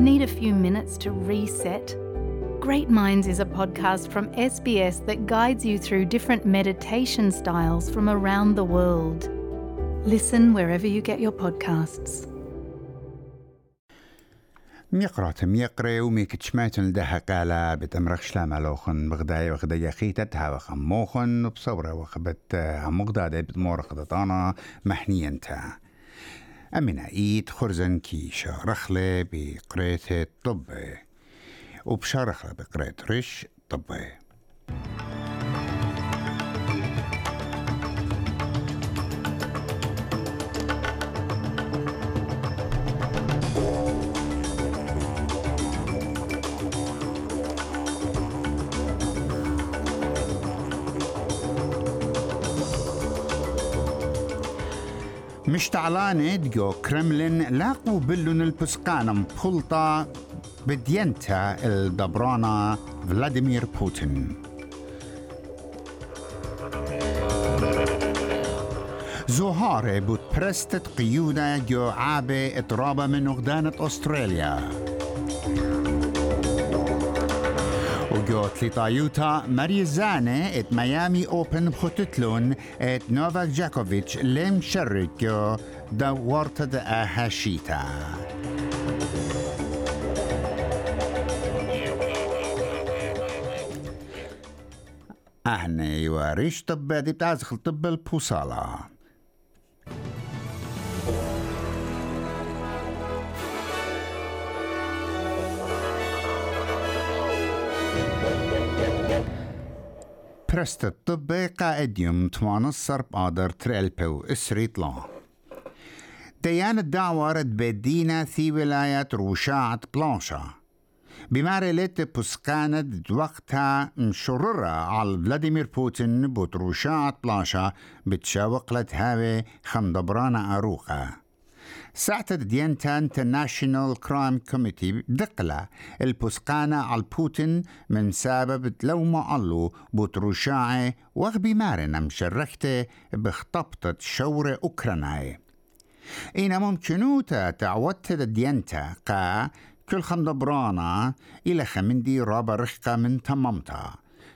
Need a few minutes to reset? Great Minds is a podcast from SBS that guides you through different meditation styles from around the world. Listen wherever you get your podcasts. ميقرات ميقري وميك تشماتن لدها قالا بتمرخ شلام الوخن بغداي وخدا يخيتا تها وخموخن بصورة وخبت مغدادة بتمور خدطانا محنيا تا أمنا إيد خرزن كيشا رخلة بقريت طبي وبشارخلة بقريت رش طبي مشتعلانة ديو كرملين لاقوا بلون البسقانم بخلطة بدينتا الدبرانا فلاديمير بوتين. زهارة بوت برستت قيودة جو عابة اترابة من أغدانة أستراليا. وجوت لطايوتا ماريزانة ات ميامي أوبن بخطتلون ات نوفاك جاكوفيتش لم شرك جو دا ورتد أهاشيتا. أهني وريش طب دي بتعزخ طب البوصالة. برست الطب يوم 18 بقادر تريلبو اسريطلا ديان الدعوة رد بدينا في ولاية روشاعة بلانشا بمارلت بوسكانت وقتها مشررة على فلاديمير بوتين بوتروشاعة بلانشا بتشاوق لتهاوي خمدبرانا أروقة ساعة ديانتا انترناشنال كرايم كوميتي دقلة البسقانة على بوتين من سبب لو ما قالوا بوتروشاعي وغبي مارنا مشرخته بخطبطة شورة أوكراناي إنا ممكنوتا تعودت ديانتا قا كل خمدبرانا إلى خمندي رابا رخقة من تمامتا.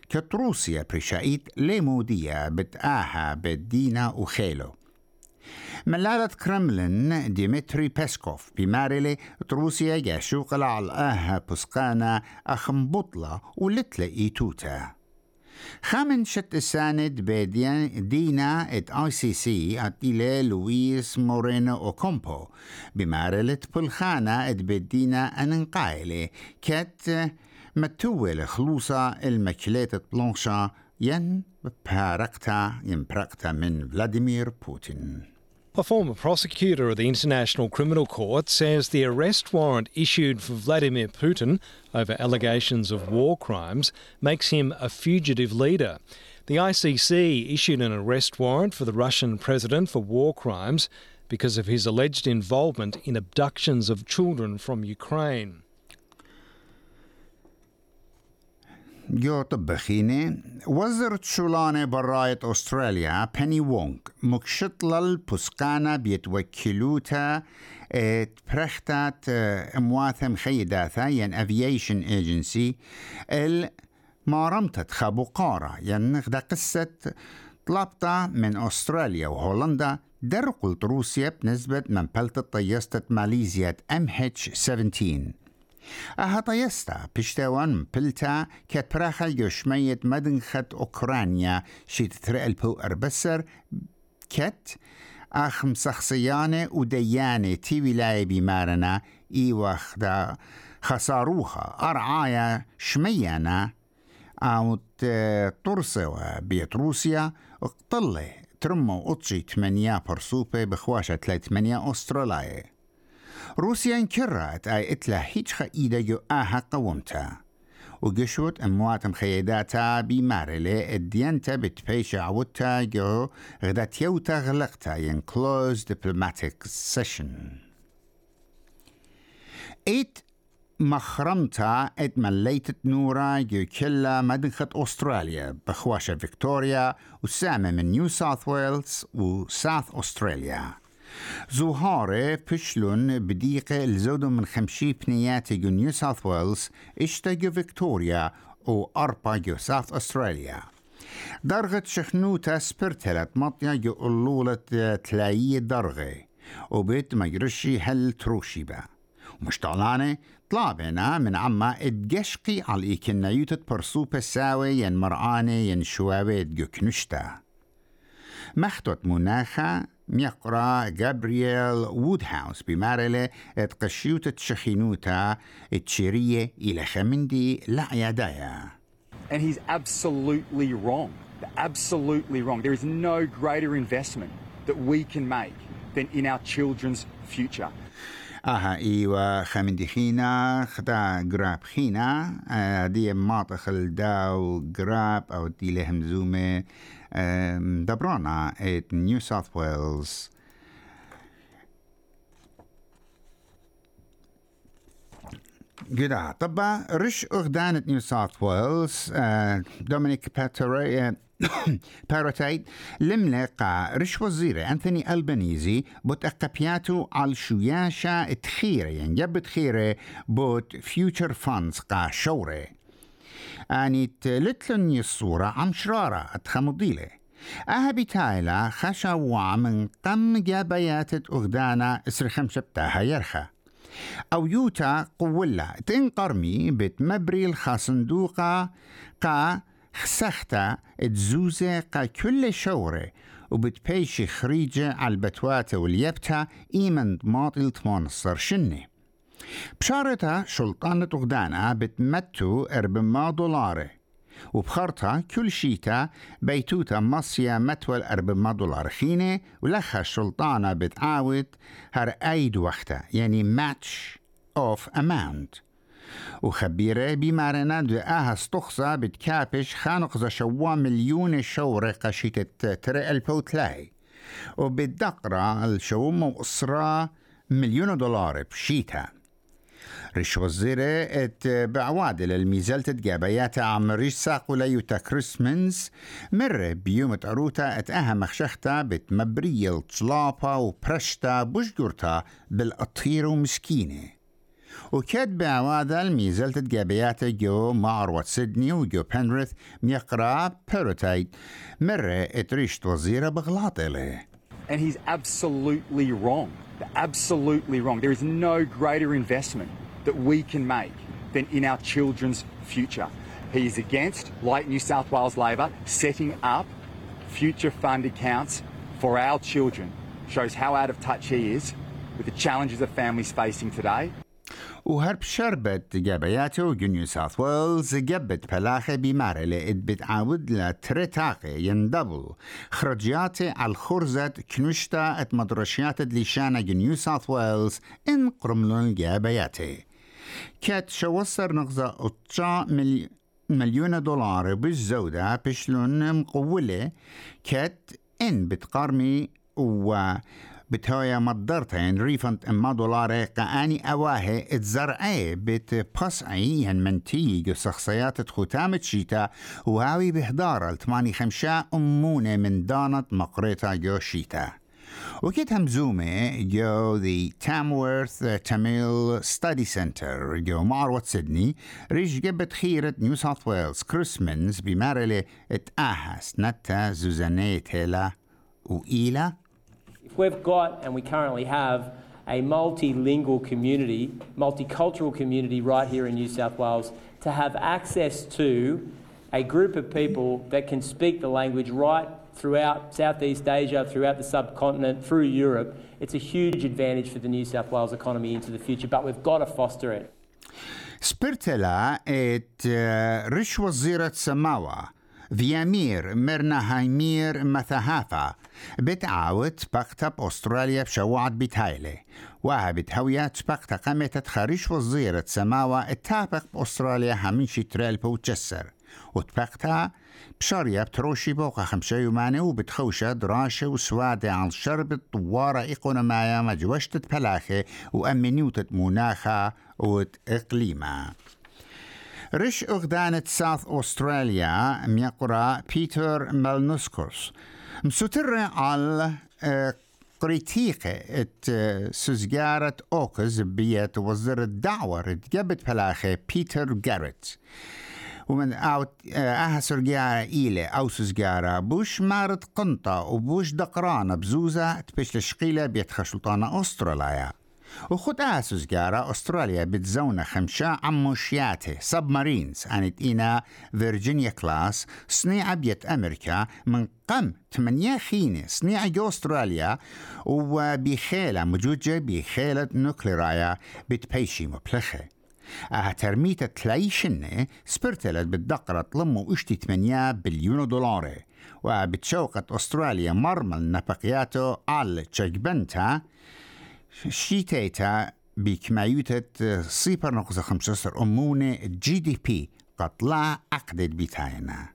كتروسيا برشايت ليمودية بتآها بدينا وخيلو ملالة كرملين ديمتري بيسكوف بمارلي روسيا يشوق على آها بسقانا أخم بطلة ولتلة إيتوتا. خامن شت الساند بدين دينا إت آي سي سي أتيلي لويس مورينو أوكومبو. بمارلة بلخانة إت بدينا أننقايلي. كت متول خلوصة المكلات بلونشا ين بارقتا ينبرقتا من فلاديمير بوتين. A former prosecutor of the International Criminal Court says the arrest warrant issued for Vladimir Putin over allegations of war crimes makes him a fugitive leader. The ICC issued an arrest warrant for the Russian president for war crimes because of his alleged involvement in abductions of children from Ukraine. جو طب خيني شولانة براية أستراليا بيني وونغ. مكشط للبسقانة بيتوكلوتا آه برختات إيه، مواثم خيداثا ين أفييشن إيجنسي. ال ما رمتت خابو قارة ين غدا قصة طلبتا من أستراليا وهولندا. درقلت روسيا بنسبة من بلت طيستة ماليزيا MH17 Aha to jesta, pishtewan pilta ket pracha joshmejet madinhat Ukrania shit trelpu erbesser ket ach مسخصيانة وديانة تي ولاية بمارنا إي وخدا خساروها أرعايا شميانا أو ترسوا بيت روسيا اقتله ترمو أطشي 8 برسوبة بخواشة 8 أستراليا روسيا انكرت اي اتلا هيج خايدة جو آها قومتا وقشوت اموات مخيداتا بمارلي الديانتا بتبيش عودتا جو غدات يوتا غلقتا ين closed diplomatic session ايت مخرمتا ات مليتت نورا جو كلا مدنخة أستراليا بخواشة فيكتوريا وسامة من نيو ساوث ويلز وساوث أستراليا زوهارة بشلون بديقة الزودو من خمشي بنياتي جو نيو ساوث ويلز اشتاقو فيكتوريا و أربا جو ساوث أستراليا درغة شخنوتا سبرتلت مطيا جو قلولة تلايي درغة. وبيت مجرشي هل تروشيبا ومشتغلانة طلابنا من عما اتقشقي على إيكنا يوتت برسو بساوي ين مرآنة ين شواويت جو كنشتا مختوت مناخا ميقرا جابرييل وودهاوس بمارلة اتقشيوت شخينوتا اتشيرية إلى خمندي لعيادايا And he's absolutely wrong. Absolutely wrong. There is no greater investment that we can make than in our children's future. آها إيوا خمندي خينا خدا جراب خينا. آه دي ماطخ الداو جراب أو دي لهم زومة دبرانا إت نيو ساوث ويلز. جدا طبعا رش أغدانة نيو ساوث ويلز دومينيك باتري باروتايد لملقى رش وزيرة أنثوني ألبانيزي بوت أقبياتو على شوياشة تخيرة يعني جب تخيرة بوت فيوتشر فاندز قا شورة أني تلتلن الصورة عم شرارة أتخمضيلة أها بتايلا خشا من قم جابيات أغدانا اسر خمسة بتاها يرخى أو يوتا قولا تنقرمي بتمبري الخاصندوقة قا خسختا تزوزة قا كل شورة وبتبيش خريجة على البتواتة واليبتا إيمن ماطل تمونصر شني بشارتها شلطانة غدانا بتمتو أربما دولار وبخرطة كل شيتا بيتوتا مصيا متول أربما دولار خينة ولخا الشلطانة بتعاود هر أيد وقتا يعني ماتش اوف اماونت وخبيرة بمارنا دو آها استخصى بتكابش خانق شوا مليون شورة قشيتة ترى البوتلاي وبالدقرة الشو مؤسرة مليون دولار بشيتا ريش وزيرة ات بعوادل عم ريش ساقو ليوتا كريسمنز مرة بيوم عروتا ات آها مخشختا بتمبري الطلابة وبرشتا بشجرتا بالأطير ومسكينة. وكاد بعوادا الميزال تتجابيات جو معروة سيدني وجو بنريث ميقرا بيروتايد مرة اتريشت وزيرة بغلاطلة And he's absolutely wrong. Absolutely wrong. There is no greater investment that we can make than in our children's future. He is against, like New South Wales Labor, setting up future fund accounts for our children. Shows how out of touch he is with the challenges that families facing today. وهرب شربت جابياته نيو ساوث ويلز جبت بلاخة بمارلة اد بتعاود لترتاقة يندبل. خرجياتي على الخرزة كنشتا ات مدرشيات لشانة نيو ساوث ويلز إن قرملون جابياته كات شوصر نغزة اتشا ملي مليون دولار بالزودة بشلون مقولة. كات إن بتقارمي و بتهويا مدرتين ريفنت اما دولار قاني أواهي اتزرعي بت بصعي ين منتي جو شخصيات ختامة شيتا وهاوي بهدار التماني خمشا أمونة من دانت مقريتا جو شيتا وكيت همزومة جو ذي تامورث تاميل ستادي سنتر جو معروة سيدني ريش جبت خيرة نيو ساوث ويلز كريسمنز بمارلة اتاهس نتا زوزانية تيلا وإيلا If we've got, and we currently have, a multilingual community, multicultural community right here in New South Wales, to have access to a group of people that can speak the language right throughout Southeast Asia, throughout the subcontinent, through Europe, it's a huge advantage for the New South Wales economy into the future, but we've got to foster it. Spirtela et uh, Samawa. فيامير مرنا هايمير مثهافا بتعاود بقتا بأستراليا بشوعد بتايلي وها بتهويات بقتا قامت خارج وزيرة سماوة اتابق بأستراليا همين شترال بوتجسر وتبقتا بشاريا بتروشي بوقا خمسة يوماني وبتخوشة دراشة وسوادة عن شرب الطوارة إيقونومايا مجوشتة بلاخة وأمنيوتة مناخة وإقليمة رش أغدانة ساوث أستراليا ميقرأ بيتر مالنسكوس مستر على قريتيقة ات سوزجارة أوكز بيت وزير الدعوة جابت بلاخي بيتر جاريت. ومن أوت أها سرجارة إيلة أو سرجارة بوش مارد قنطة وبوش دقرانة بزوزة تبش لشقيلة بيت سلطانة أستراليا. وخد آسوس جارة أستراليا بتزونا خمشة عموشياته سب مارينز أنت إنا فيرجينيا كلاس صنيعة بيت أمريكا من قم ثمانية خينة صنيعة جو أستراليا. وبخيلة مجوجة بخيلة نوكليرايا بتبيشي مبلخة. أها ترميتة تلايشنة سبرتلت بالدقرة لمو إشتي 8 بليون دولار وبتشوقت أستراليا مرمل نبقياتو على تشجبنتا شيتيتا بكمايوتة صيبر نقصة خمسة أمونة جي دي بي قطلع عقدت بيتاينا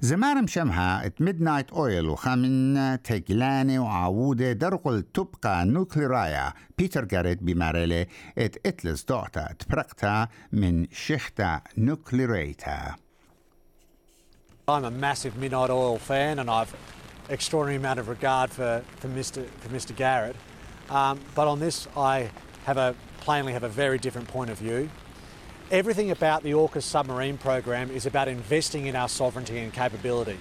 زمان مشمها ات ميدنايت اويل وخامن تجلاني وعودة درقل تبقى نوكليرايا بيتر جاريت بماريلي ات اتلس دوعتا تبرقتا من شختا نوكليريتا I'm a massive Midnight Oil fan and I've extraordinary amount of regard for, for, Mr, for Mr Garrett. Um, but on this, I have a plainly have a very different point of view. Everything about the AUKUS submarine program is about investing in our sovereignty and capability,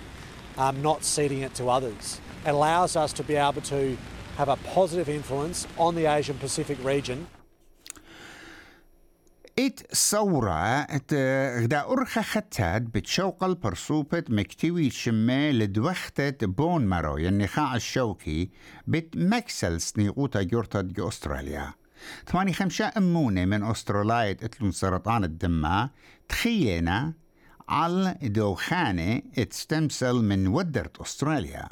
um, not ceding it to others. It allows us to be able to have a positive influence on the Asian Pacific region. إت ثورة غدا أرخى ختات بتشوقل برصوبة مكتوي شمي لدوختة بون مارو النخاع الشوكي بت مكسل سنيقوتا جورتا دي أستراليا. ثماني خمسة أمونة من أستراليا إتلون سرطان الدماء تخيلنا على دوخانة اتستمسل من ودرت أستراليا.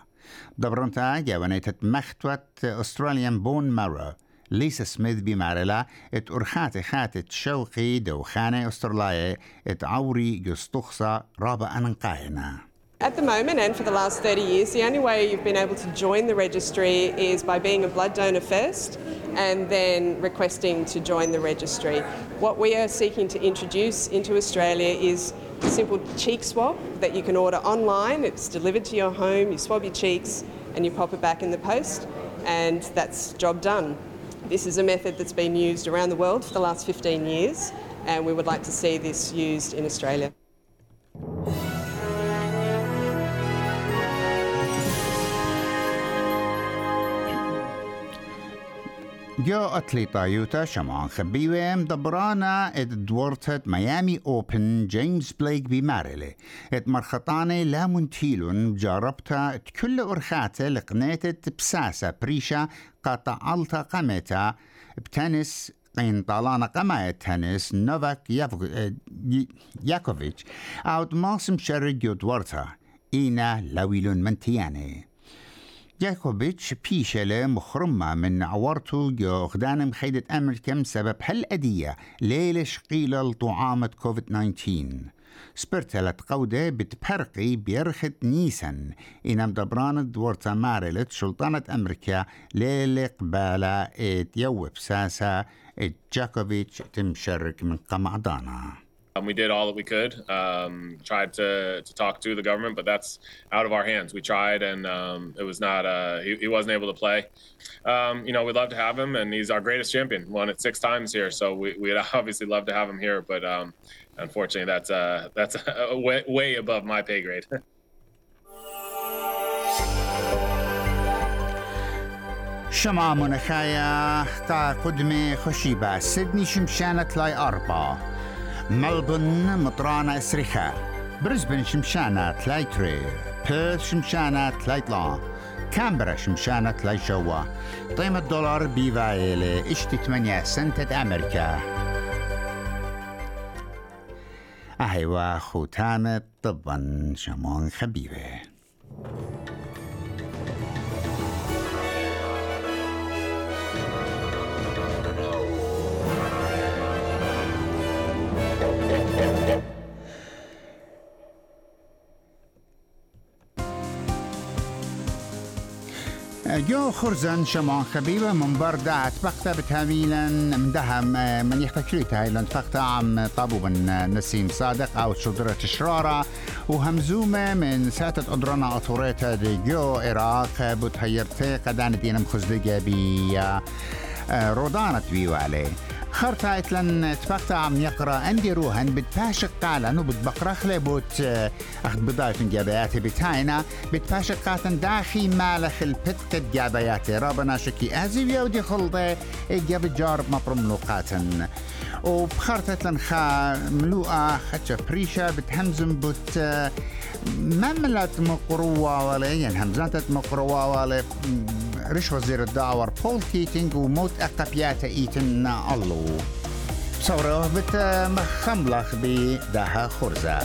دبرنتا جاوانيتت مختوت أستراليان بون مارو. ليسا سميث بمارلا ات أرخاتي خاتت شوقي دوخانة أستراليا ات عوري جستخصة رابع أنقاينا At the moment, and for the last 30 years, the only way you've been able to join the registry is by being a blood donor first and then requesting to join the registry. What we are seeking to introduce into Australia is a simple cheek swab that you can order online. It's delivered to your home, you swab your cheeks, and you pop it back in the post, and that's job done. This is a method that's been used around the world for the last 15 years, and we would like to see this used in Australia. جو أتلي طايوتا شمان خبيوة مدبرانا ات دورتت ميامي أوبن جيمس بليك بمارلي ات مرخطاني لا منتيلون جاربتا ات كل أرخاتة لقنيتت بساسة قاطع ألتا قمتا بتنس قين طالانة قماية تنس نوفاك ياكوفيتش. أوت ماسم شرق يدورتا إينا لويلون منتياني. جاكوبيتش بيشلة مخرمة من عورته جو خدان مخيدة أمريكا سبب هالأدية ليلة شقيلة لطعامة كوفيد 19 سبرتلة قودة بتبرقي بيرخت نيسان. إنام دبران دورتا مارلت سلطانة أمريكا ليلة قبالة ات يوب ساسا جاكوفيتش تمشرك من قمعدانا. Um, we did all that we could. Um, tried to, to talk to the government, but that's out of our hands. We tried, and um, it was not. Uh, he, he, wasn't able to play. Um, you know, we'd love to have him, and he's our greatest champion. Won it six times here, so we, would obviously love to have him here. But um, unfortunately, that's uh, that's way, way above my pay grade. شما منخايا تا قدمي خشيبة سيدني شمشانة لاي أربعة ملبون مطرانة إسريخا بريسبن شمشانة تلايتري. بيرث شمشانة تلايتلا كامبرا شمشانة تلاي شوا قيمة دولار بيفايلي إشتي 8 سنتة أمريكا. أهيوا ختامة طبا شمون خبيبة. جو خرزن شمان خبيبة من بردة تبقتا بتهاميلا من دهم من يحتكري تايلان تبقتا عم طابو من نسيم صادق أو شدرة شرارة وهمزومة من ساتة أدرانا أطوريتا دي جو إراق بتهيرتي قدان دينا مخزدقة بي رودانة بيو عليه خرطة اتلن تفقتا عم يقرأ عندي روحن بتباشق قالن وبتبقرخ لبوت اخد بضايف جابياتي بتاينا بتباشق قاتن داخي مالخ البتقد جابياتي. رابنا شكي ازي بيودي خلطة جاب جارب مبرم لوقاتن وبخرطة لن خا ملوءة خدشة بريشة بتهمزم بوت مملت مقروة ولا يعني همزات مقروة ولا رش وزير الدعوة بول كيتنج وموت أقبيات إيتن الله صورة بت مخملخ بدها خرزة.